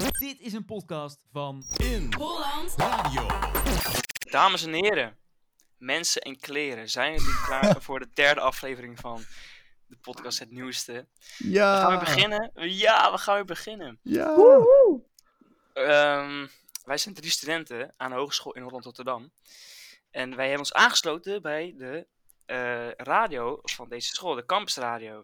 Dit is een podcast van In Holland Radio. Dames en heren, mensen en kleren, zijn jullie klaar voor de derde aflevering van de podcast Het Nieuwste? Ja. Gaan we beginnen? Ja, we gaan weer beginnen. Ja. Ehm, wij zijn drie studenten aan de Hogeschool in Holland-Rotterdam. En wij hebben ons aangesloten bij de eh, radio van deze school, de campusradio.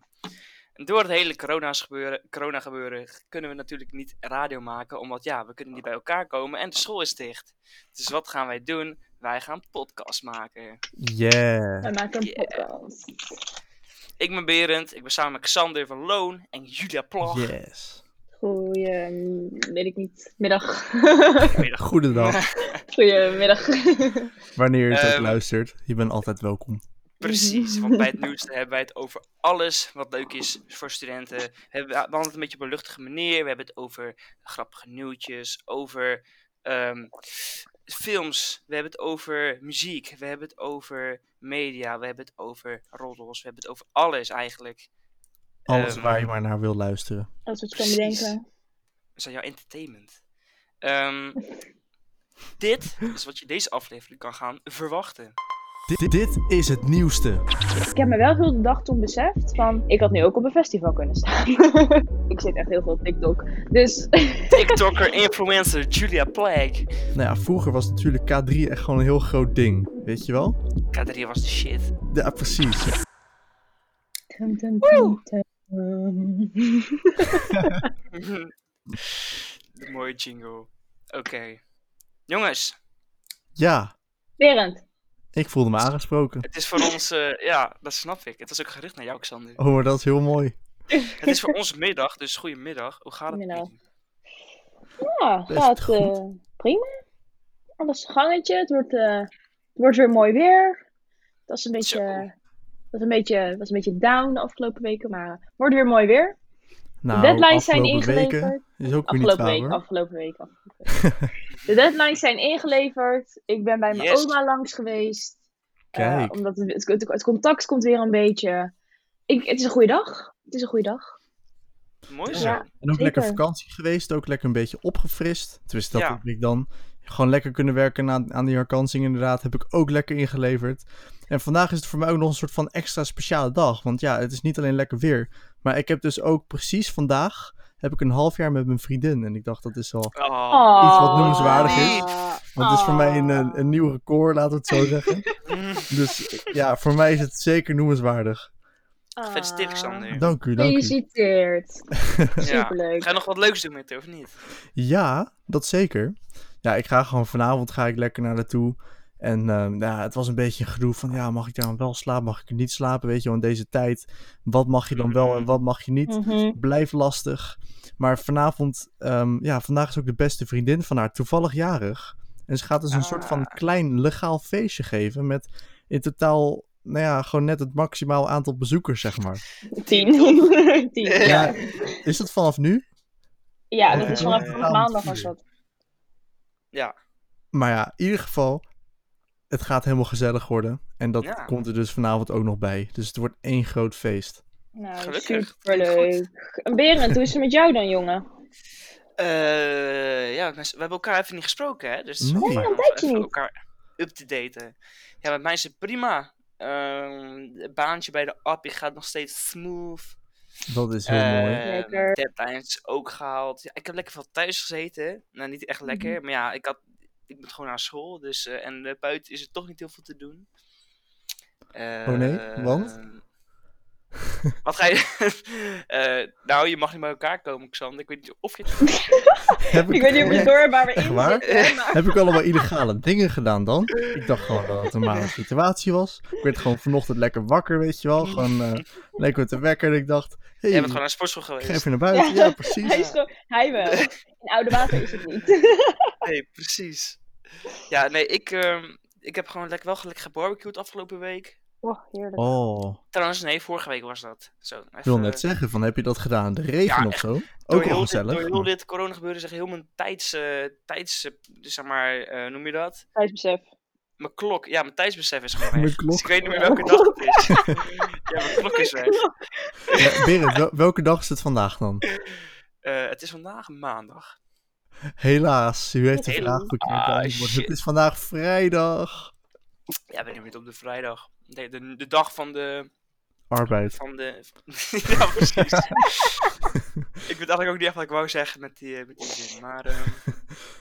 En door het hele corona's gebeuren, corona gebeuren kunnen we natuurlijk niet radio maken, omdat ja, we kunnen niet bij elkaar komen en de school is dicht. Dus wat gaan wij doen? Wij gaan podcast maken. Yeah. We maken een Yeah. podcast. Ik ben Berend, ik ben samen met Xander van Loon en Julia Plag. Yes. Goeie, weet ik niet, middag. Goedemiddag. Goedendag. Goedemiddag. Wanneer je het ook Ehm, luistert, je bent altijd welkom. Precies, want bij het nieuws hebben wij het over alles wat leuk is voor studenten. We hebben- we behandelen het een beetje op een luchtige manier. We hebben het over grappige nieuwtjes, over ehm, films. We hebben het over muziek. We hebben het over media. We hebben het over roddels. We hebben het over alles eigenlijk. Alles Ehm, waar je maar naar wil luisteren. Dat is wat je kan Precies. bedenken. Dat is aan jouw entertainment. Ehm, dit is wat je deze aflevering kan gaan verwachten. Dit, dit is het nieuwste. Ik heb me wel heel de dag toen beseft van, ik had nu ook op een festival kunnen staan. ik zit echt heel veel op TikTok. Dus, TikToker, influencer Julia Plag. Nou ja, vroeger was natuurlijk K3 echt gewoon een heel groot ding. Weet je wel? K3 was de shit. Ja, precies. Tum, tum, tum, tum. de mooie jingle. Oké. Jongens, Ja, Berend, ik voelde me aangesproken. het is voor ons, eh, ja, dat snap ik. Het was ook gericht naar jou, Xander. Oh, maar dat is heel mooi. Het is voor ons middag, dus goedemiddag. Hoe gaat het Middag. ja, Best gaat goed. eh, prima. Alles gangetje, het wordt, eh, het wordt weer mooi weer. Dat is een beetje, Zo. dat is een beetje, was een beetje down de afgelopen weken, maar het wordt weer mooi weer. Nou, deadlines zijn afgelopen ingeleverd. weken is ook weer niet Afgelopen week, hoor. afgelopen week, afgelopen week. De deadlines zijn ingeleverd. Ik ben bij mijn Yes. oma langs geweest. Eh, Kijk. omdat het, het, contact komt weer een beetje. Ik, het is een goede dag. Het is een goede dag. Mooi zo. Ja. En ook Zeker. lekker vakantie geweest, ook lekker een beetje opgefrist. Dus dat Ja. heb ik dan. Gewoon lekker kunnen werken aan, aan die herkansing inderdaad. Heb ik ook lekker ingeleverd. En vandaag is het voor mij ook nog een soort van extra speciale dag. Want ja, het is niet alleen lekker weer. Maar ik heb dus ook precies vandaag heb ik een half jaar met mijn vriendin. En ik dacht dat is wel... Oh. Iets wat noemenswaardig is. Ah. Want het is voor mij een, Ah. een, een nieuw record, laten we het zo zeggen. Dus ja, voor mij is het zeker noemenswaardig. Gefeliciteerd, Xander. Dank u, dank u. Gefeliciteerd. Ja. Superleuk. Ga je nog wat leuks doen met haar, of niet? Ja, dat zeker. Ja, ik ga gewoon vanavond ga ik lekker naar naartoe. En ehm, ja, het was een beetje een gedoe van, ja, mag ik daar dan wel slapen, mag ik er niet slapen, weet je wel, in deze tijd. Wat mag je dan wel en wat mag je niet? Mhm. Blijf lastig. Maar vanavond, ehm, ja, vandaag is ook de beste vriendin van haar toevallig jarig. En ze gaat dus een soort van Ah. klein legaal feestje geven met in totaal, nou ja, gewoon net het maximaal aantal bezoekers, zeg maar. Tien. Tien. Ja. Ja. Is dat vanaf nu? ja, dat is vanaf vanaf maandag was dat. Ja. Maar ja, in ieder geval, het gaat helemaal gezellig worden. En dat Ja. komt er dus vanavond ook nog bij. Dus het wordt één groot feest. Nou, Gelukkig. superleuk. En Berend, hoe is het met jou dan, jongen? Eh, ja, we hebben elkaar even niet gesproken, hè? Dus Nee. tijdje even niet. elkaar up te daten. Ja, met mij is het prima. Ehm, het baantje bij de app gaat nog steeds smooth. Dat is heel mooi. Lekker. Deadlines ook gehaald. Ja, ik heb lekker veel thuis gezeten. Nou, niet echt lekker, Mhm. maar ja, ik, had, ik moet gewoon naar school. Dus, eh, en eh, buiten is er toch niet heel veel te doen. Oh nee? Eh, Want? Wat ga je... Eh, nou, je mag niet bij elkaar komen, Xander. Ik weet niet of je het... Heb Ik weet niet of je door waar we Echt in waar? zitten, maar... Heb ik allemaal illegale dingen gedaan dan? Ik dacht gewoon dat het een normale situatie was. Ik werd gewoon vanochtend lekker wakker, weet je wel. Gewoon eh, lekker met de wekker. En ik dacht, hé, Jij hey, bent gewoon naar sportschool ik geweest. ga even naar buiten. Ja, Hij precies. is gewoon... Hij wel. In oude water is het niet. Nee, precies. Ja, nee, ik, ehm, ik heb gewoon lekker, wel lekker gebarbecued afgelopen week. Oh, heerlijk. Oh, Trouwens, nee, vorige week was dat. Zo, ik wil even- net zeggen, van heb je dat gedaan? De regen Ja, of zo? door Ook heel dit- gezellig. Door heel maar- dit corona gebeuren zeg heel mijn tijds, eh, tijds eh, dus zeg maar, eh, noem je dat? Tijdsbesef. Mijn klok, ja, mijn tijdsbesef is gewoon Mijn weg. klok. Dus ik weet niet meer welke dag het is. ja, mijn klok is weg. Ja, Berend, welke dag is het vandaag dan? Eh, het is vandaag maandag. Helaas, u heeft de vraag verkeerd Ah, beantwoord. Het is vandaag vrijdag. Ja, we nemen het op de vrijdag. De, de, de dag van de... Arbeid. Van de ja, precies. ik weet eigenlijk ook niet echt wat ik wou zeggen met die, eh, met die zin. Maar ehm,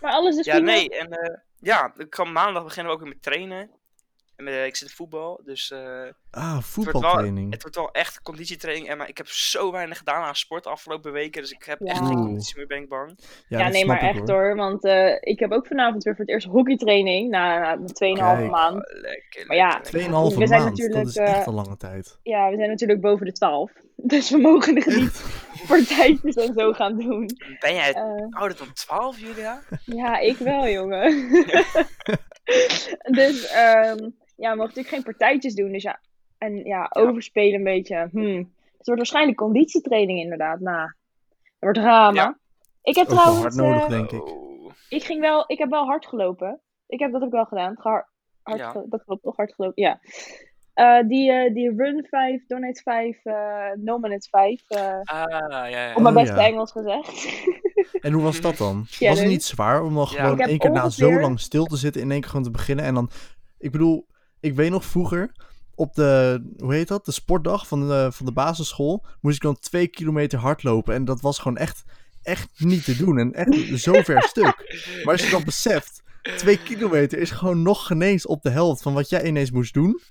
Maar alles is ja, prima. nee. En eh, ja, ik kan maandag beginnen we ook weer met trainen. En met, eh, ik zit in voetbal, dus eh, Ah, wel- voetbaltraining. het wordt wel echt conditietraining. En maar ik heb zo weinig gedaan aan sport de afgelopen weken. Dus ik heb echt Ja. geen conditie meer, ben ik bang. Ja, dat nee, maar ik, echt hoor. Want eh, ik heb ook vanavond weer voor het eerst hockeytraining na, na 2,5 Kijk. maand. Oh, lekker, Maar ja, lekker, lekker. Tweeënhalve We zijn maand, dat natuurlijk, is echt een lange tijd. Ja, we zijn natuurlijk boven de 12. Dus we mogen er niet partijtjes en zo gaan doen. Ben jij Eh, ouder dan 12, Julia? ja, ik wel, jongen. dus ehm, ja, we mogen natuurlijk geen partijtjes doen. Dus ja, en ja, overspelen een beetje. Hmm. Het wordt waarschijnlijk conditietraining inderdaad. Nou, het wordt drama. Ja. Ik heb Ook wel hard trouwens, nodig, eh, denk ik. Oh. ik ging wel, ik heb wel hard gelopen. Ik heb dat ook wel gedaan. Hard Ja. ge- dat klopt, toch hard gelopen, ja. Eh, die, eh, die Run 5, Donate 5, eh No Minutes 5. eh, Ah, ja, ja. op mijn Oh, beste ja. Engels gezegd. En hoe was dat dan? Was het niet zwaar om dan Ja. gewoon één keer na zo lang stil te zitten in één keer gewoon te beginnen? En dan, ik bedoel, ik weet nog vroeger op de, hoe heet dat, de sportdag van de, van de basisschool, moest ik dan twee kilometer hardlopen. En dat was gewoon echt, echt niet te doen. En echt zo ver stuk. Maar als je dan beseft, twee kilometer is gewoon nog genees op de helft van wat jij ineens moest doen.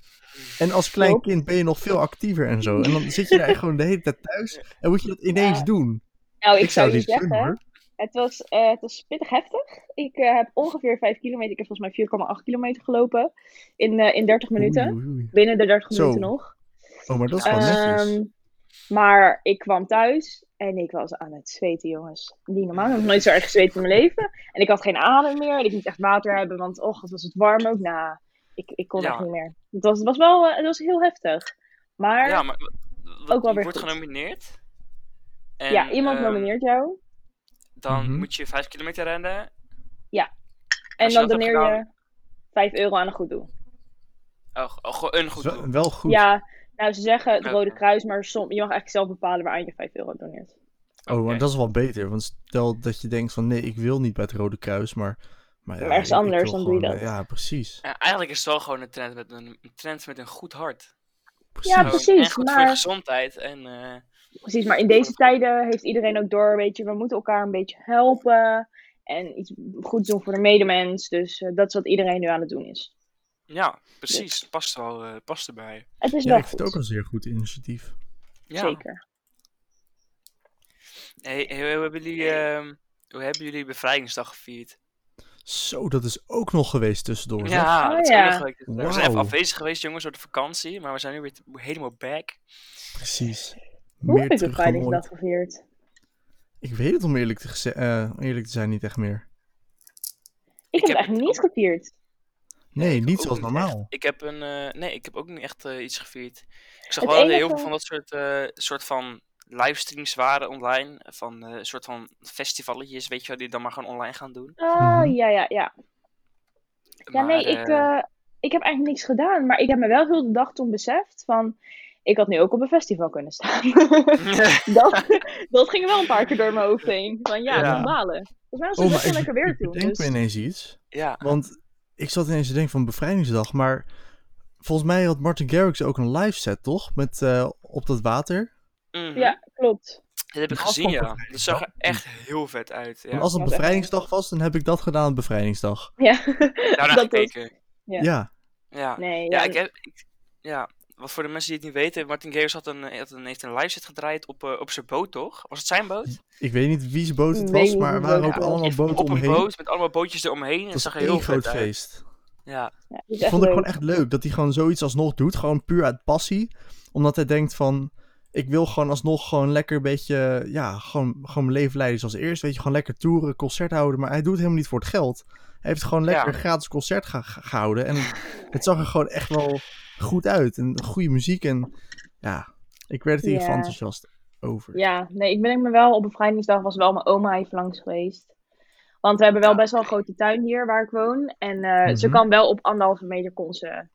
En als klein kind ben je nog veel actiever en zo. En dan zit je daar echt gewoon de hele tijd thuis en moet je dat ineens Ja. doen. Nou, ik, Ik zou zou je het niet zeggen, hoor. Het was, eh, het was pittig heftig. Ik eh, heb ongeveer 5 kilometer, ik heb volgens mij 4,8 kilometer gelopen in, eh, in 30 minuten. Oei, oei, oei. Binnen de 30 Zo. minuten nog. Oh, maar dat is wel netjes. Ehm, maar ik kwam thuis en ik was aan het zweten, jongens. Niet normaal. Ik heb nog nooit zo erg gezweet in mijn leven. En ik had geen adem meer. En ik moest echt water hebben, want och, het was het warm ook. Nou, ik, ik kon Ja. echt niet meer. Het was, het was wel eh, het was heel heftig. Maar Ja, ja, maar Ook wel je weer wordt goed. genomineerd. En, iemand ehm, nomineert jou. Dan Mhm. moet je 5 kilometer rennen. En als je dan doneer gedaan- je 5 euro aan een goed doel. Oh, oh, gewoon een goed doel. wel goed. Ja, nou ze zeggen het. Rode Kruis, maar som, je mag eigenlijk zelf bepalen waaraan je 5 euro doneert. Oh, maar dat is wel beter. Want stel dat je denkt van nee, ik wil niet bij het Rode Kruis, maar... Maar, ja, Maar ergens anders, dan doe je gewoon, dat. Ja, precies. Ja, eigenlijk is het wel gewoon een trend met een, een trend met een goed hart. precies. Ja, Gewoon- precies, En goed voor je maar- gezondheid. En, eh, Precies, maar in deze tijden heeft iedereen ook door, weet je, we moeten elkaar een beetje helpen. En iets goeds doen voor de medemens. Dus eh, dat is wat iedereen nu aan het doen is. ja, precies. Past, wel, eh, past erbij. Het is Ja, wel ik vind het ook een zeer goed initiatief. Ja. Zeker. Hey, hey, hoe, hebben jullie, ehm, hoe hebben jullie bevrijdingsdag gevierd? Zo, dat is ook nog geweest tussendoor. Ja, Oh, dat is ja. leuk. We zijn even afwezig geweest, jongens, door de vakantie. Maar we zijn nu weer helemaal back. Precies. Hoe Meer heb bevrijdingsdag ooit. gevierd? Ik weet het om eerlijk te, eh, eerlijk te zijn niet echt meer. Ik, heb heb het eigenlijk niet gevierd. Nee, niet zoals normaal. echt. Ik heb een, eh, nee, ik heb ook niet echt eh, iets gevierd. Ik zag Het wel dat heel veel van dat soort, eh, soort van livestreams waren online. Van eh, een soort van festivalletjes, weet je wel, die dan maar gewoon online gaan doen. Ah, Mhm. ja, ja, ja. Ja, Maar, nee, ik, ik heb eigenlijk niks gedaan. Maar ik heb me wel heel de dag toen beseft van... Ik had nu ook op een festival kunnen staan. dat, dat ging wel een paar keer door mijn hoofd heen. Van ja, Ja. ja. balen. Volgens mij was Oh, het maar best wel ik, lekker weer ik toen. bedenk Dus... me ineens iets. ja, Want ik zat ineens te denken van bevrijdingsdag, maar volgens mij had Martin Garrix ook een live set, toch? Met eh, op dat water. mhm. Ja, klopt. dat heb ik gezien, ja. Dat zag er echt heel vet uit. Ja. En als het bevrijdingsdag was, dan heb ik dat gedaan op bevrijdingsdag. Ja, Daarna dat was... gekeken. Ja. Ja. Ja. Nee, Ja, ja, ik heb. ik- ja, wat voor de mensen die het niet weten, Martin Garrix had een, had een, heeft een live set gedraaid op, eh, op zijn boot, toch? Was het zijn boot? Ik weet niet wie zijn boot het was, maar er waren ook allemaal boten op een omheen. boot met allemaal bootjes eromheen. En zag er heel groot vet uit. feest. Ja, ja, Ik vond het leuk. gewoon echt leuk dat hij gewoon zoiets alsnog doet. Gewoon puur uit passie. Omdat hij denkt van... Ik wil gewoon alsnog gewoon lekker een beetje... Ja, gewoon, gewoon mijn leven leiden zoals eerst. Weet je, gewoon lekker toeren, concert houden. Maar hij doet het helemaal niet voor het geld. Hij heeft gewoon lekker Ja. een gratis concert ge- ge- gehouden. En het zag er gewoon echt wel goed uit. En goede muziek. En ja, ik werd er hier enthousiast over. Ja, nee, ik ben me wel op bevrijdingsdag was wel mijn oma even langs geweest. Want we hebben wel best wel een grote tuin hier waar ik woon. En eh, ze Mhm. kan wel op anderhalve meter kon ze,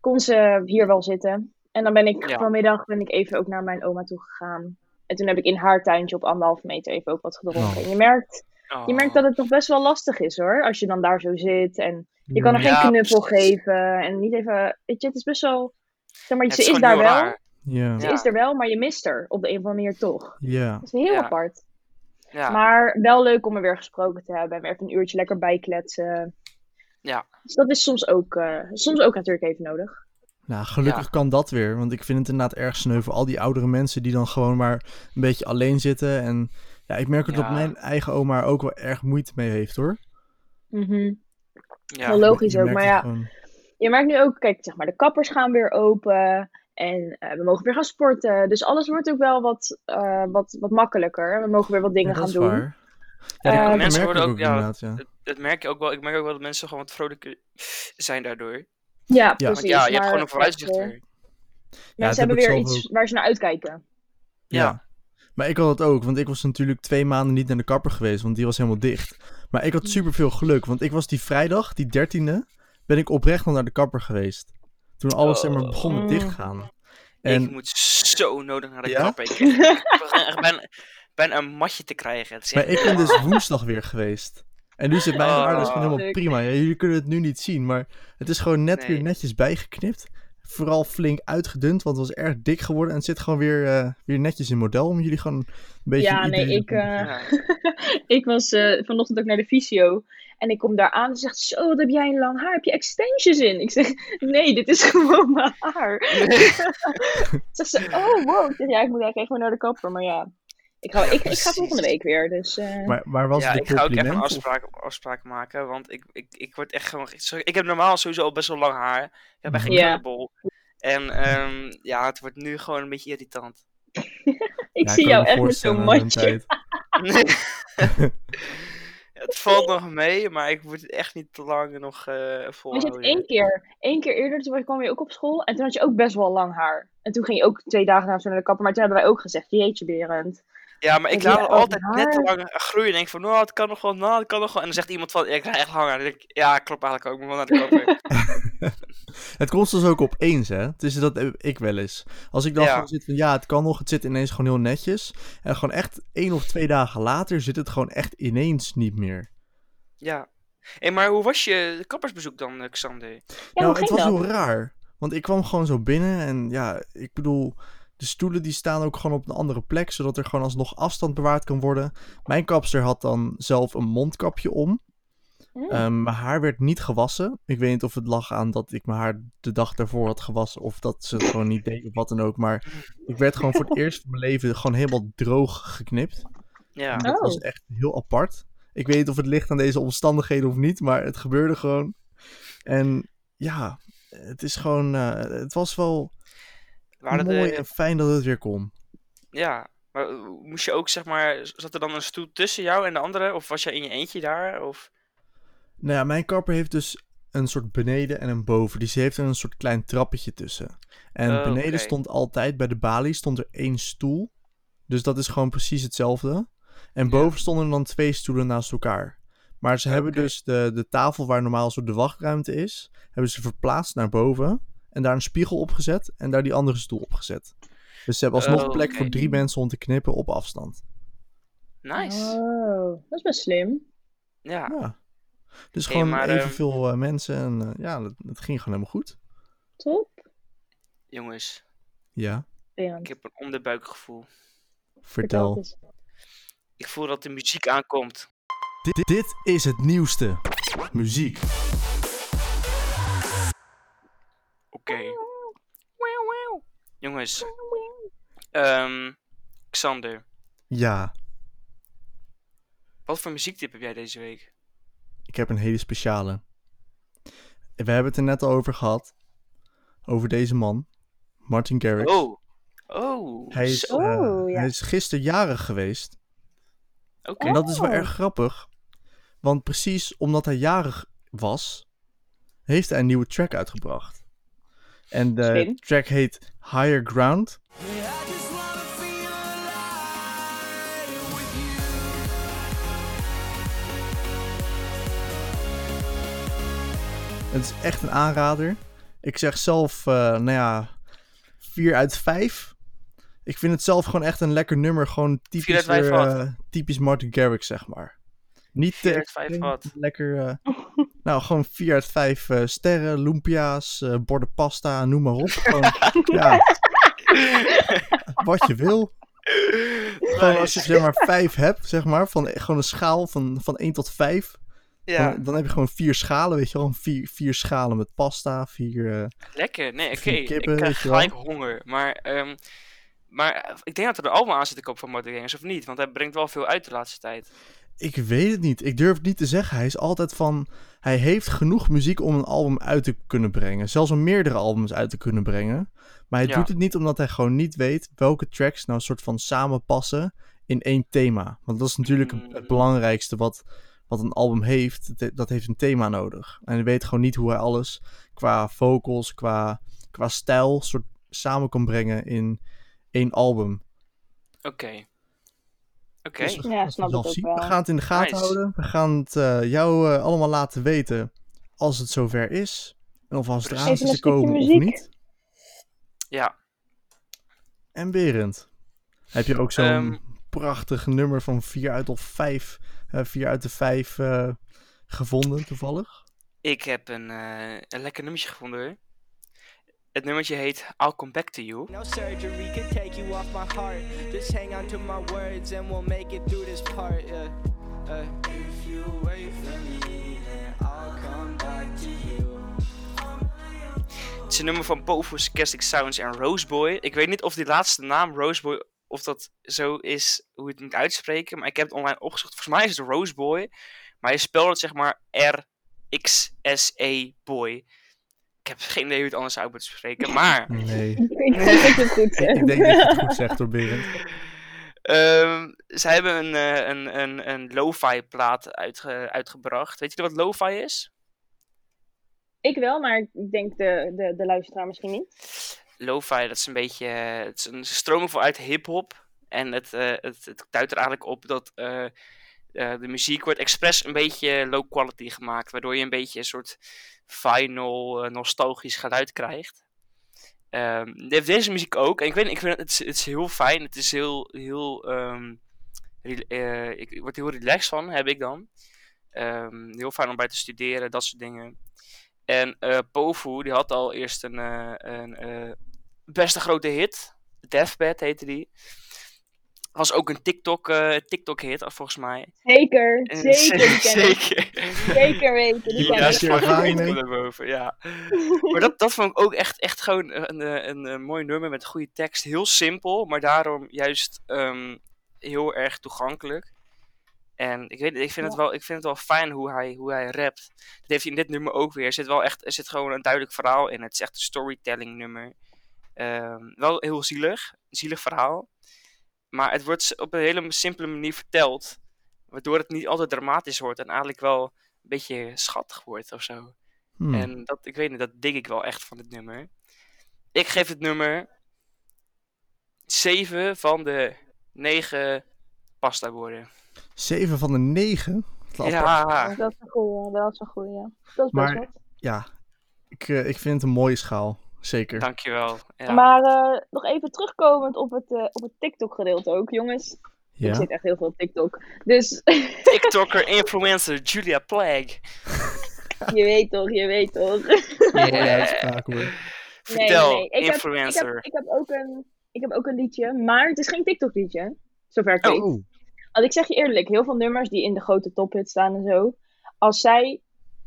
kon ze hier wel zitten. En dan ben ik Ja. vanmiddag ben ik even ook naar mijn oma toe gegaan. En toen heb ik in haar tuintje op anderhalve meter even ook wat gedronken. Oh. En je merkt, Oh. Je merkt dat het toch best wel lastig is hoor. Als je dan daar zo zit en je kan er Ja, geen knuffel geven. En niet even. Weet je, het is best wel. Zeg maar, Het ze is, daar wel. raar. Ja, Ze is er wel, maar je mist haar op de een of andere manier toch. ja. Dat is heel Ja. apart. Ja. Maar wel leuk om er weer gesproken te hebben. En even een uurtje lekker bijkletsen. Ja. Dus dat is soms ook, eh, soms ook natuurlijk even nodig. Nou, gelukkig Ja. kan dat weer. Want ik vind het inderdaad erg sneu voor al die oudere mensen die dan gewoon maar een beetje alleen zitten. En ja, ik merk ook dat Ja. mijn eigen oma er ook wel erg moeite mee heeft hoor. Mhm. ja. Wel logisch ook, maar ja. gewoon. Je merkt nu ook, kijk, zeg maar, de kappers gaan weer open. En eh, we mogen weer gaan sporten. Dus alles wordt ook wel wat, eh, wat, wat makkelijker. We mogen weer wat dingen Ja, dat gaan is doen. waar. Ja, dat mensen worden ook ook- ja. Dat, dat merk je ook wel. Ik merk ook wel dat mensen gewoon wat vrolijker zijn daardoor. Ja, Ja. precies. Want ja, je hebt gewoon een vooruitzicht eh, Ja, weer. Mensen dat hebben weer iets ook. waar ze naar uitkijken. Ja. Maar ik had het ook, want ik was natuurlijk twee maanden niet naar de kapper geweest, want die was helemaal dicht. Maar ik had super veel geluk, want ik was die vrijdag, die dertiende, ben ik oprecht nog naar de kapper geweest. Toen alles zeg maar Oh. begon met Mm. dichtgaan. En Ik moet zo nodig naar de Ja? kapper. Ik, ben, ben, een matje te krijgen. Maar ik ben dus woensdag weer geweest. En nu zit mijn Oh. haar dus gewoon helemaal Leuk. prima. Ja, jullie kunnen het nu niet zien, maar het is gewoon net Nee. weer netjes bijgeknipt. Vooral flink uitgedund, want het was erg dik geworden. En het zit gewoon weer, eh, weer netjes in model om jullie gewoon een beetje... Ja, nee, ik, eh, Ja. ik was eh, vanochtend ook naar de fysio. En ik kom daar aan en ze zegt, zo, wat heb jij een lang haar? Heb je extensions in? Ik zeg, nee, dit is gewoon mijn haar. Zegt ze, oh, wow. Ik zeg, ja, ik moet eigenlijk even naar de kapper. Maar ja, ik ga, ik, ik ga volgende week weer. Dus eh, Maar, maar was ja, het een ik ga ook even een afspraak, afspraak maken, want ik, ik, ik word echt gewoon... sorry, Ik heb normaal sowieso al best wel lang haar. Ik heb echt geen Ja. krullenbol. En ehm, ja, het wordt nu gewoon een beetje irritant. ik Ja, zie jou echt met zo'n matje. het valt nog mee, maar ik moet het echt niet te lang nog eh Maar je volhouden. zit één keer, één keer eerder, toen kwam je ook op school. En toen had je ook best wel lang haar. En toen ging je ook twee dagen naar de kapper. Maar toen hebben wij ook gezegd, jeetje Berend. Ja, maar ik laat het altijd net te lang groeien. En denk van, nou, het kan nog wel, nou, het kan nog wel. En dan zegt iemand van, ja, ik krijg echt langer. Dan denk ik, ja, klopt eigenlijk ook. Ik moet wel naar de kapper. Het komt dus ook opeens, hè? Het is dat ik wel eens. Als ik dan Ja. zit van, ja, het kan nog, het zit ineens gewoon heel netjes. En gewoon echt één of twee dagen later zit het gewoon echt ineens niet meer. ja. Hé, maar hoe was je kappersbezoek dan, eh, Xander? Ja, nou, het was dat? heel raar. Want ik kwam gewoon zo binnen en ja, ik bedoel, de stoelen die staan ook gewoon op een andere plek, zodat er gewoon alsnog afstand bewaard kan worden. Mijn kapster had dan zelf een mondkapje om. Mm. Ehm, mijn haar werd niet gewassen. Ik weet niet of het lag aan dat ik mijn haar de dag daarvoor had gewassen. Of dat ze het gewoon niet deed of wat dan ook. Maar ik werd gewoon voor het eerst van mijn leven gewoon helemaal droog geknipt. Ja. Dat Oh. was echt heel apart. Ik weet niet of het ligt aan deze omstandigheden of niet. Maar het gebeurde gewoon. En ja, het is gewoon... eh, het was wel Waren mooi de, en fijn dat het weer kon. ja. Maar eh, moest je ook, zeg maar, zat er dan een stoel tussen jou en de andere? Of was jij in je eentje daar? Of... Nou ja, mijn kapper heeft dus een soort beneden en een boven. Dus die heeft er een soort klein trappetje tussen. En Oh, beneden stond altijd, bij de balie, stond er één stoel. Dus dat is gewoon precies hetzelfde. En Ja. boven stonden dan twee stoelen naast elkaar. Maar ze hebben dus de, de tafel waar normaal zo de wachtruimte is, hebben ze verplaatst naar boven. En daar een spiegel opgezet en daar die andere stoel opgezet. Dus ze hebben alsnog Oh, plek voor drie mensen om te knippen op afstand. Nice. Oh, dat is best slim. Ja. Ja. Dus Hey, gewoon maar, ehm, evenveel eh, mensen en eh, ja, dat, dat ging gewoon helemaal goed. Top. Jongens, Ja, ik heb een onderbuikgevoel. vertel. eens. Ik voel dat de muziek aankomt. Dit, dit is het nieuwste. Muziek. Oké. Jongens. ehm, Xander, Ja, wat voor muziektip heb jij deze week? ik heb een hele speciale. We hebben het er net al over gehad. Over deze man. Martin Garrix. Oh. Oh. Hij is, eh, Oh, ja. hij is gisteren jarig geweest. Oké. En dat is wel Oh. erg grappig. Want precies omdat hij jarig was, heeft hij een nieuwe track uitgebracht. En de track heet Higher Ground. Het is echt een aanrader. Ik zeg zelf, eh, nou ja, 4 uit 5. Ik vind het zelf gewoon echt een lekker nummer. Gewoon typisch, weer, eh, typisch Martin Garrix, zeg maar. Niet Vier te uit vijf extreem, wat? Lekker, eh, nou gewoon 4 uit 5 eh, sterren, lumpia's, eh, borden pasta, noem maar op. Gewoon, ja, wat je wil. Gewoon als je zeg maar 5 hebt, zeg maar, van gewoon een schaal van, van 1 tot 5. Ja, Dan, dan heb je gewoon vier schalen, weet je wel. Vier, vier schalen met pasta, vier... eh, lekker. Nee, oké. Vier Ik kippen, krijg weet je wel. gelijk honger. Maar, ehm, maar ik denk dat er album aan zit te kopen van Martin Garrix, of niet? Want hij brengt wel veel uit de laatste tijd. Ik weet het niet. Ik durf het niet te zeggen. Hij is altijd van. Hij heeft genoeg muziek om een album uit te kunnen brengen. Zelfs om meerdere albums uit te kunnen brengen. Maar hij Ja. doet het niet omdat hij gewoon niet weet welke tracks nou een soort van samenpassen in één thema. Want dat is natuurlijk het- belangrijkste wat, wat een album heeft. Dat heeft een thema nodig. En hij weet gewoon niet hoe hij alles qua vocals, qua, qua stijl, soort samen kan brengen in één album. Oké. Oké. Dus we Ja, gaan het snap ik ook zien. wel. We gaan het in de gaten Nice. houden. We gaan het eh, jou eh, allemaal laten weten als het zover is. En of als het eraan te stukje komen of niet. Ja. En Berend, heb je ook zo'n Ehm. prachtig nummer van 4 uit of 5, 4 uit de 5 eh, gevonden toevallig? Ik heb een, eh, een lekker nummertje gevonden hoor. Het nummertje heet I'll Come Back to You. No surgery can take you off my heart. Just hang on to my words and we'll make it through this part. Yeah. Uh, if you wait for me, then I'll come back to you. Het is een nummer van Povo, Sarcastic Sounds en Roseboy. Ik weet niet of die laatste naam, Roseboy, of dat zo is hoe je het moet uitspreken. Maar ik heb het online opgezocht. Volgens mij is het Roseboy. Maar je spelt het zeg maar R-X-S-E Boy. Ik heb geen idee hoe het anders uit moet spreken. Maar Nee, Ik denk dat je het goed ik zegt. denk dat je het goed zegt door Berend. ehm, ze hebben een, eh, een, een, een lo-fi plaat uitge- uitgebracht. Weet je wat lo-fi is? Ik wel, maar ik denk de, de, de luisteraar misschien niet. Lo-fi, dat is een beetje. Het is een stroming vanuit hip-hop. En het, eh, het, het duidt er eigenlijk op dat eh, eh, de muziek wordt expres een beetje low quality gemaakt. Waardoor je een beetje een soort final, eh, nostalgisch geluid krijgt. Ehm, deze muziek ook. En ik weet ik vind het, het, is, heel fijn. Het is heel. heel ehm, eh, ik, word heel relaxed van, heb ik dan. Ehm, heel fijn om bij te studeren, dat soort dingen. En Pofu, die had al eerst een, een best een grote hit. Deathbed heette die. Was ook een TikTok, eh, TikTok hit, volgens mij. Zeker, En zeker. Die zeker. Zeker weten, die Ja, van daarboven, ja. Maar dat, dat vond ik ook echt, echt gewoon een, een, een, een mooi nummer met een goede tekst. Heel simpel, maar daarom juist ehm, heel erg toegankelijk. En ik, weet, ik, vind het wel, ik vind het wel fijn hoe hij, hoe hij rapt. Dat heeft hij in dit nummer ook weer. Er zit wel echt er zit gewoon een duidelijk verhaal in. Het is echt een storytelling nummer. Ehm, wel heel zielig. Een zielig verhaal. Maar het wordt op een hele simpele manier verteld. Waardoor het niet altijd dramatisch wordt. En eigenlijk wel een beetje schattig wordt of zo. Hmm. En dat, ik weet niet, dat dig ik wel echt van dit nummer. Ik geef het nummer 7 van de 9 pasta borden. 7 van de 9? Ja, Dat is een goeie, dat is een goeie. Dat is best Maar- wat. Ja, ik, eh, ik vind het een mooie schaal. Zeker. dankjewel. Ja. Maar eh, nog even terugkomend op het, eh, op het TikTok-gedeelte ook, jongens. Ik Ja. zit echt heel veel op TikTok. Dus TikToker, influencer, Julia Plague. je weet toch, je weet toch. Mooie uitspraak hoor. Vertel, nee, nee. Ik heb- influencer. Ik heb, ik, heb ook een, ik heb ook een liedje, maar het is geen TikTok-liedje. Zover ik weet. Oh, Want ik zeg je eerlijk, heel veel nummers die in de grote tophit staan en zo. Als zij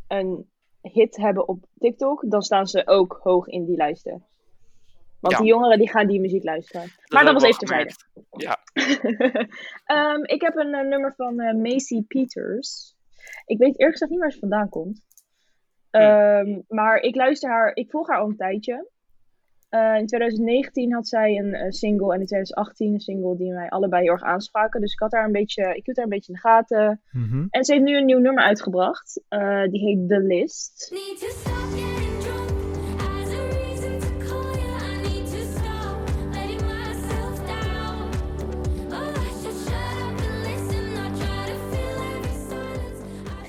een hit hebben op TikTok, dan staan ze ook hoog in die lijsten. Want Ja. die jongeren die gaan die muziek luisteren. maar dat was even terzijde. Ja, Ehm, ik heb een eh, nummer van eh, Macy Peters. Ik weet eerlijk gezegd niet waar ze vandaan komt. Ehm, Maar ik luister haar, ik volg haar al een tijdje. Eh, in 2019 had zij een eh, single en in 2018 een single die mij allebei heel erg aanspraken. Dus ik had haar een beetje, ik hield haar een beetje in de gaten. mhm. En ze heeft nu een nieuw nummer uitgebracht. Eh, die heet The List. Oh,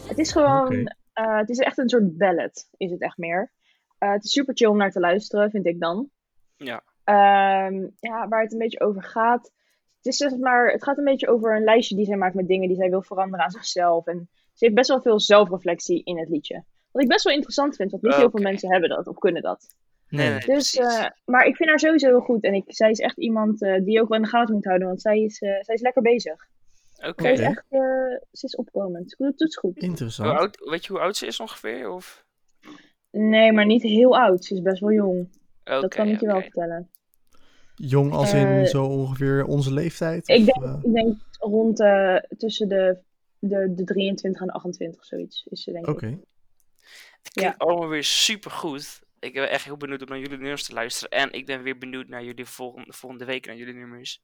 Het is gewoon, eh, het is echt een soort ballad, is het echt meer. Eh, het is super chill om naar te luisteren, vind ik dan. Ja. Ehm, ja, waar het een beetje over gaat. het, is zeg maar, het gaat een beetje over een lijstje die zij maakt met dingen die zij wil veranderen aan zichzelf. En ze heeft best wel veel zelfreflectie in het liedje. Wat ik best wel interessant vind, want niet heel veel mensen hebben dat of kunnen dat. Nee, nee, Dus, eh, maar ik vind haar sowieso heel goed. En ik, zij is echt iemand eh, die je ook wel in de gaten moet houden, want zij is, eh, zij is lekker bezig. Oké. Zij is echt, eh, ze is opkomend. Ze doet het goed. Hoe Interessant. oud, weet je hoe oud ze is ongeveer? Of? Nee, maar niet heel oud. Ze is best wel jong. dat Oké, kan ik je wel oké. vertellen. Jong als in Eh, zo ongeveer onze leeftijd? Ik of, denk, eh, ik denk rond eh, tussen de, de, de 23 en de 28, zoiets is ze denk Oké. ik. Het klinkt allemaal weer super goed. Ik ben echt heel benieuwd om naar jullie nummers te luisteren. En ik ben weer benieuwd naar jullie volgende, volgende week naar jullie nummers.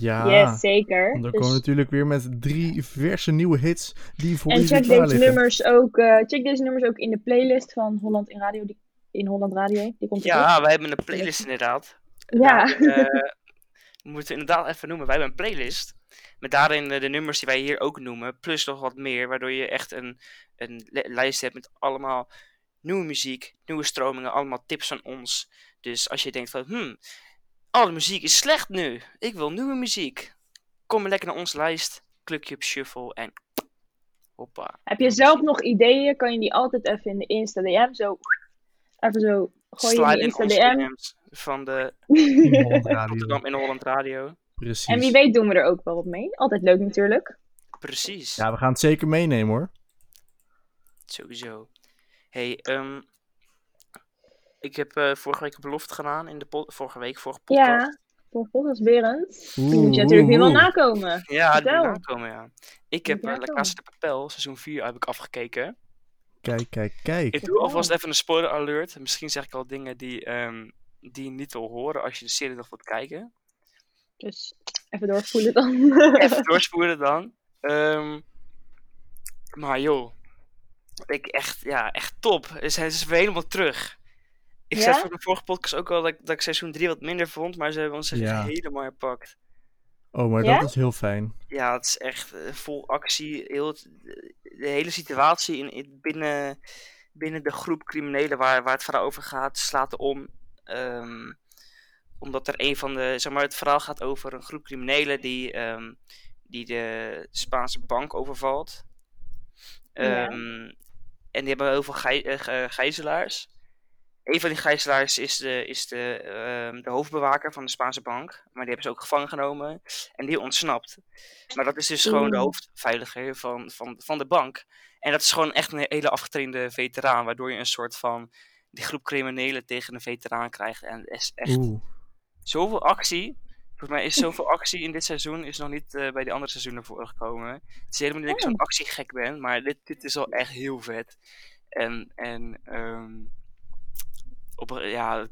Ja. Yes, zeker. Want er Dus- komen natuurlijk weer met drie verse nieuwe hits die voor en check deze, liggen. nummers ook, eh, check deze nummers ook in de playlist van Holland in Radio. Die, in Holland Radio. Die komt. Ja, wij hebben een playlist inderdaad. Ja. Daarin, eh, we moeten inderdaad even noemen. Wij hebben een playlist. Met daarin eh, de nummers die wij hier ook noemen. Plus nog wat meer. Waardoor je echt een, een li- lijst hebt met allemaal nieuwe muziek. Nieuwe stromingen. Allemaal tips van ons. Dus als je denkt van... Hmm, alle muziek is slecht nu. Ik wil nieuwe muziek. Kom maar lekker naar onze lijst. Klik je op shuffle en... Hoppa. Heb je zelf nog ideeën, kan je die altijd even in de Insta DM zo... Even zo gooien in Slide de in Insta DM. DM's van de. Rotterdam in Holland Radio. Precies. En wie weet doen we er ook wel wat mee. Altijd leuk natuurlijk. Precies. Ja, we gaan het zeker meenemen hoor. Sowieso. Hey, ehm, ik heb eh, vorige week een belofte gedaan in de pod- vorige week, vorige podcast. Ja, voor volgens Berend. Die moet je natuurlijk oeh. nakomen. Ja, die moet nakomen, ja. Ik heb uh, La nakomen. Casa de Papel, seizoen 4, heb ik afgekeken. Kijk, kijk, kijk. Ik doe alvast even een spoiler alert. Misschien zeg ik al dingen die, ehm, die je niet wil horen als je de serie nog wilt kijken. Dus even doorspoelen dan. Even doorspoelen dan. Ehm, maar joh, ik echt, ja, echt top. Ze zijn dus weer helemaal terug. Ik Ja? zei voor de vorige podcast ook al dat, ik- dat ik seizoen 3 wat minder vond, maar ze hebben ons seizoen Ja. helemaal herpakt. Oh, maar Ja? dat is heel fijn. Ja, het is echt eh, vol actie. Heel het- de hele situatie in, in- binnen, binnen de groep criminelen waar, waar het verhaal over gaat, slaat om. Ehm, omdat er een van de. Zeg maar, het verhaal gaat over een groep criminelen die, ehm, die de Spaanse bank overvalt. Ja. Ehm, En die hebben heel veel gij- eh, gijzelaars. Een van die gijzelaars is de, is de, ehm, de hoofdbewaker van de Spaanse bank. Maar die hebben ze ook gevangen genomen. En die ontsnapt. Maar dat is dus gewoon de hoofdveiliger van, van, van de bank. En dat is gewoon echt een hele afgetrainde veteraan. Waardoor je een soort van die groep criminelen tegen een veteraan krijgt. En het is echt Oeh. zoveel actie. Volgens mij is zoveel actie in dit seizoen is nog niet eh, bij die andere seizoenen voorgekomen. Het is helemaal niet dat ik zo'n Oh. actiegek ben, maar dit, dit is wel echt heel vet. En, en ehm, op, ja,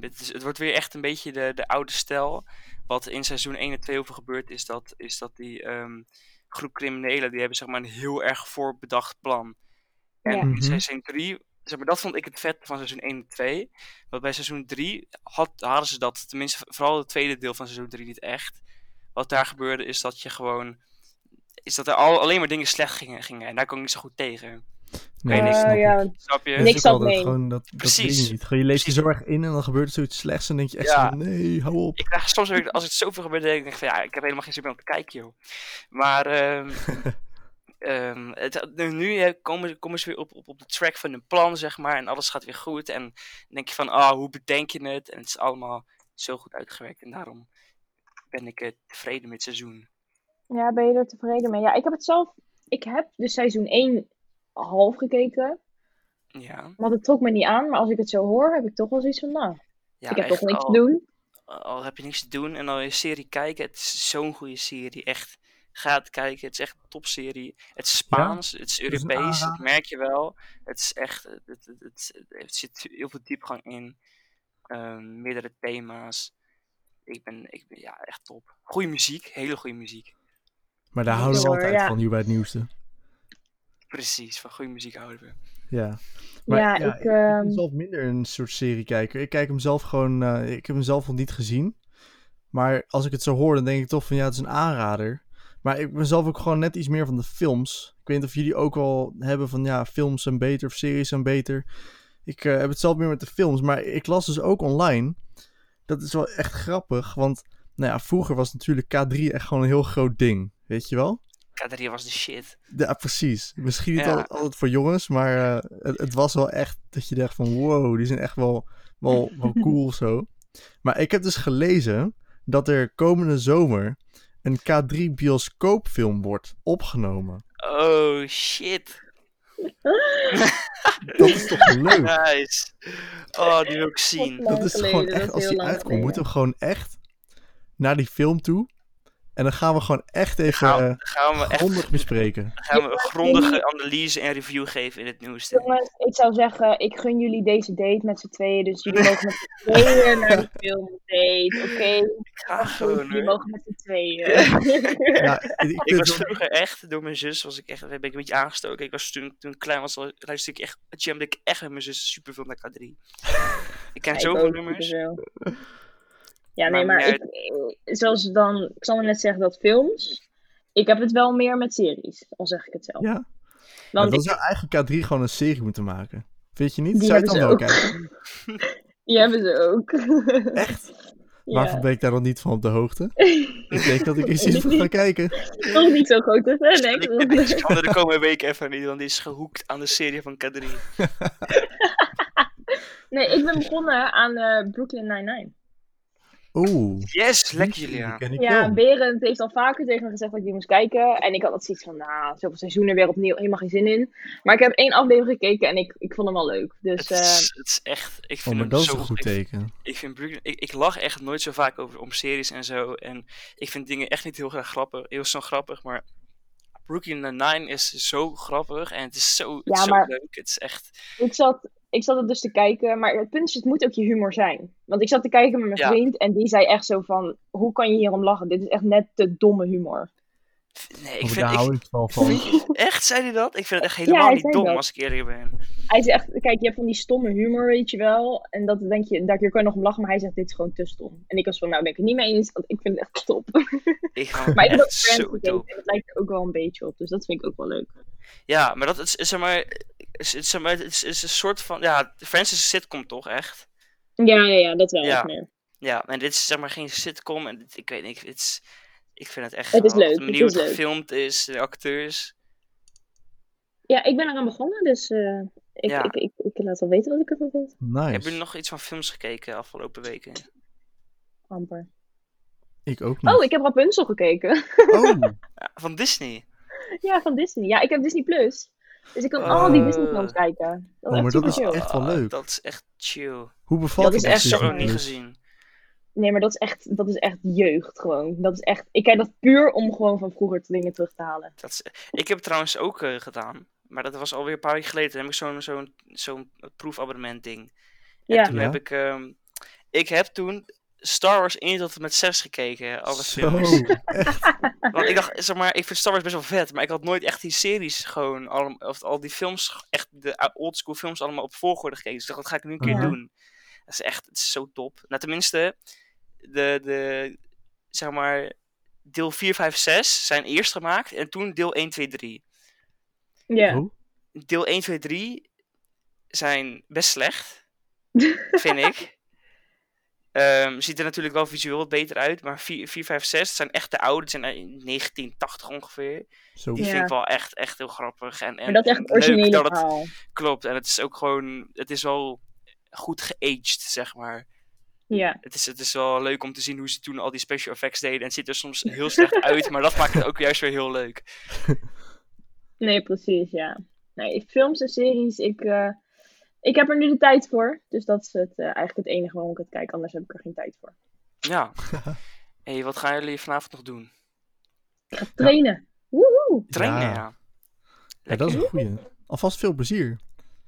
het, is- het wordt weer echt een beetje de, de oude stijl. Wat in seizoen 1 en 2 over gebeurt, is dat, is dat die ehm, groep criminelen, die hebben zeg maar een heel erg voorbedacht plan. En Ja. in Mhm. seizoen 3, zeg maar, dat vond ik het vet van seizoen 1 en 2. Want bij seizoen 3 had, hadden ze dat, tenminste vooral het tweede deel van seizoen 3 niet echt. Wat daar gebeurde is dat je gewoon, is dat er al, alleen maar dingen slecht gingen, gingen. En daar kon ik niet zo goed tegen. Nee, Eh, dat snap ik. ja, Snap je? Dat Niks ook. Gewoon dat, dat weet Precies. je niet. Gewoon, je leeft je zo erg in en dan gebeurt er zoiets slechts en denk je echt Ja. zo, nee, hou op. Ik krijg soms weer, als het zoveel gebeurt, denk ik van ja, ik heb helemaal geen zin meer om te kijken, joh. Maar ehm, ehm, het, nu- nu eh, komen, komen ze weer op, op, op de track van hun plan, zeg maar, en alles gaat weer goed. En dan denk je van, ah, hoe bedenk je het? En het is allemaal zo goed uitgewerkt en daarom ben ik eh, tevreden met het seizoen. ja, ben je er tevreden mee? Ja, ik heb het zelf... Ik heb dus seizoen 1 half gekeken. Ja, Maar het trok me niet aan. Maar als ik het zo hoor, heb ik toch wel zoiets van... Nou, ja ik heb toch niks al, te doen. al heb je niks te doen en al je serie kijken, het is zo'n goede serie, echt. Ga het kijken, het is echt een topserie. Het is Spaans, het is Europees, dat merk je wel. Het is echt, het, het, het, het, het zit heel veel diepgang in. Ehm, meerdere thema's. Ik ben, ik ben, ja, echt top. Goeie muziek, hele goede muziek. Maar daar houden we altijd ja. van, hier bij het nieuwste. Precies, van goede muziek houden we. Ja. Ja, ik, ik, ben ehm, zelf minder een soort seriekijker. Ik kijk hem zelf gewoon, eh, ik heb hem zelf nog niet gezien. Maar als ik het zo hoor, dan denk ik toch van ja, het is een aanrader. Maar ik ben zelf ook gewoon net iets meer van de films. Ik weet niet of jullie ook al hebben van ja, films zijn beter of series zijn beter. Ik eh, heb het zelf meer met de films. Maar ik las dus ook online. Dat is wel echt grappig. Want nou ja, vroeger was natuurlijk K3 echt gewoon een heel groot ding. Weet je wel? K3 was de shit. Ja, precies. Misschien niet Ja. altijd voor jongens, maar eh, het, het was wel echt dat je dacht van wow, die zijn echt wel, wel, wel cool of zo. Maar ik heb dus gelezen dat er komende zomer een K3 bioscoopfilm wordt opgenomen. Oh shit. Dat is toch leuk? Nice. Oh, die wil ik zien. Dat is gewoon echt, als die uitkomt, moeten we gewoon echt naar die film toe. En dan gaan we gewoon echt even Gaan, eh, gaan we echt grondig bespreken. gaan we een grondige analyse en review geven in het nieuwste. Jongens, ik zou zeggen, ik gun jullie deze date met z'n tweeën. Dus jullie mogen met z'n tweeën naar die film date, oké? Gewoon Jullie mogen met z'n tweeën. Ja, ik, was vroeger echt, door mijn zus was ik echt, ben ik een beetje aangestoken. Ik was toen, toen ik klein was, al- luisterde ik echt, jamde ik echt met mijn zus superveel naar K3. Ik ken Ja, zoveel nummers. Ja, nee, maar ik, zoals dan, ik zal net zeggen dat films, ik heb het wel meer met series, al zeg ik het zelf. Ja, Want dan ik, zou eigenlijk K3 gewoon een serie moeten maken. Vind je niet? Die zou je het dan wel kijken? die hebben ze ook. Echt? Ja. Waarvoor ben ik daar dan niet van op de hoogte? Ik denk dat ik eens iets moet gaan kijken. Nog niet zo fan, hè? Ik, ik kan er de komende weken even niet, want die is gehoekt aan de serie van K3. Nee, ik ben begonnen aan eh, Brooklyn Nine-Nine. Oeh. Yes, lekker Julia. ik Ja, wel. Berend heeft al vaker tegen me gezegd dat ik die moest kijken. En ik had dat zoiets van, nou, zoveel seizoenen weer opnieuw, helemaal geen zin in. Maar ik heb één aflevering gekeken en ik, ik vond hem wel leuk. Dus Het eh, is, het is echt, ik Oh, vind maar hem dat is zo een goed ik, teken. ik vind Brooklyn, ik, ik lach echt nooit zo vaak over om series en zo. En ik vind dingen echt niet heel graag grappig, heel snel grappig, maar Brooklyn Nine is zo grappig en het is zo, het is Ja, zo maar- leuk. Het is echt, ik, zat, ik zat het dus te kijken. Maar het punt is, het moet ook je humor zijn. Want ik zat te kijken met mijn Ja. vriend en die zei echt zo van, hoe kan je hierom lachen? Dit is echt net te domme humor. nee, ik vind, daar ik, hou ik wel van. echt, zei hij dat? Ik vind het echt helemaal niet dom dat. als ik eerlijk ben. Hij zegt, kijk, je hebt van die stomme humor, weet je wel. En dat denk je, daar kan je nog om lachen, maar hij zegt, dit is gewoon te stom. En ik was van, nou ben ik het niet mee eens, want ik vind het echt top. Ik maar ik heb ook echt Friends zo gekeken dope. en het lijkt er ook wel een beetje op. Dus dat vind ik ook wel leuk. Ja, maar dat is, is, zeg maar, is, is, zeg maar, het is, is een soort van, ja, Friends is een sitcom toch, echt? Ja, ja, ja, dat wel. Ja. meer. Ja, en dit is zeg maar geen sitcom en dit- ik weet niet, het is, ik vind het echt Het is leuk, De het manier is hoe het leuk. gefilmd is, de acteurs. Ja, ik ben eraan begonnen, dus eh, ik, Ja. ik, ik, ik laat wel weten wat ik ervan vind. Nice. Heb je nog iets van films gekeken afgelopen weken? Amper. Ik ook niet. Oh, ik heb Rapunzel gekeken. Oh, van Disney. ja, van Disney. Ja, ik heb Disney Plus. Dus ik kan al die Oh. Disney films kijken. Dat is Oh, echt maar dat is chill. echt wel Ah, leuk. Dat is echt chill. hoe bevalt Dat het is echt Echt zo niet gezien. Nee, maar dat is echt, dat is echt jeugd gewoon. Dat is echt, ik kijk dat puur om gewoon van vroeger dingen terug te halen. Dat is, ik heb het trouwens ook eh, gedaan, maar dat was alweer een paar weken geleden. Toen heb ik zo'n zo'n zo'n proefabonnement ding. En Ja. toen Ja. heb ik, ehm, ik heb toen Star Wars 1 tot en met 6 gekeken, alle Zo, films. echt. Want ik dacht, zeg maar, ik vind Star Wars best wel vet, maar ik had nooit echt die series gewoon, allem- of al die films, echt de oldschool films allemaal op volgorde gekeken. Dus ik dacht, dat ga ik nu een keer Ja. doen. Dat is echt, het is zo top. Nou, tenminste, de, de, zeg maar, deel 4, 5, 6 zijn eerst gemaakt en toen deel 1, 2, 3. Ja. Deel 1, 2, 3 zijn best slecht, vind ik. Ehm, ziet er natuurlijk wel visueel wat beter uit, maar 4, 4 5, 6 zijn echt de oude, het zijn uit 1980 ongeveer. zo. Die Ja. vind ik wel echt, echt heel grappig. En, en, Maar dat is echt en het originele dat het klopt. En het is ook gewoon, het is wel goed geaged, zeg maar. Ja. Het is, het is wel leuk om te zien hoe ze toen al die special effects deden. En het ziet er soms heel slecht uit, maar dat maakt het ook juist weer heel leuk. Nee, precies, ja. Nee, films en series, ik, eh, ik heb er nu de tijd voor. Dus dat is het, eh, eigenlijk het enige waarom ik het kijk. Anders heb ik er geen tijd voor. Ja. hey, wat gaan jullie vanavond nog doen? Ik ga trainen. Woehoe! Trainen, Ja. ja. Ja, dat is een goeie. Alvast veel plezier.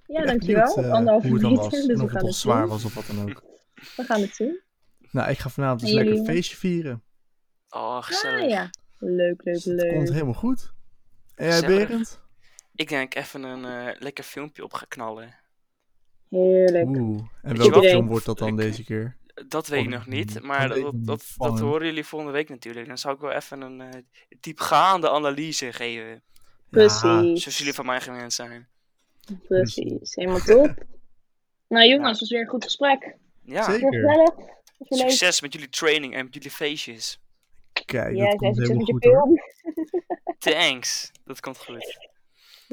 Ja, dankjewel. benieuwd, Op eh, dan was. dus en we of het toch het zwaar was of wat dan ook. We gaan het zien. Nou, ik ga vanavond dus lekker een feestje vieren. Oh, gezellig. Ah ja. Leuk, leuk, Dus het komt leuk. helemaal goed. En jij, Gezellig. Berend? Ik denk even een eh, lekker filmpje op ga knallen. Heerlijk. Oeh. En welke wat? film wordt dat dan Ik- deze keer? Dat weet ik Oh, nog niet, maar ik dat, dat, dat, horen jullie volgende week natuurlijk. Dan zal ik wel even een eh, diepgaande analyse geven. Precies. Zoals jullie van mij gewend zijn. Precies. Helemaal top. Nou jongens, het was weer een goed gesprek. Ja, Zeker. Succes met jullie training en met jullie feestjes. Kijk, Ja, dat komt helemaal met je goed hoor. film. Thanks. Dat komt goed.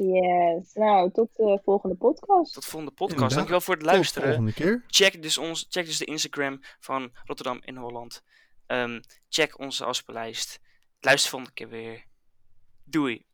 Yes. Nou, tot de volgende podcast. Tot de volgende podcast. Inderdaad. Dankjewel voor het Tot luisteren. volgende keer. Check dus, ons, check dus de Instagram van Rotterdam in Holland. Ehm, check onze afspeellijst. Luister volgende keer weer. Doei.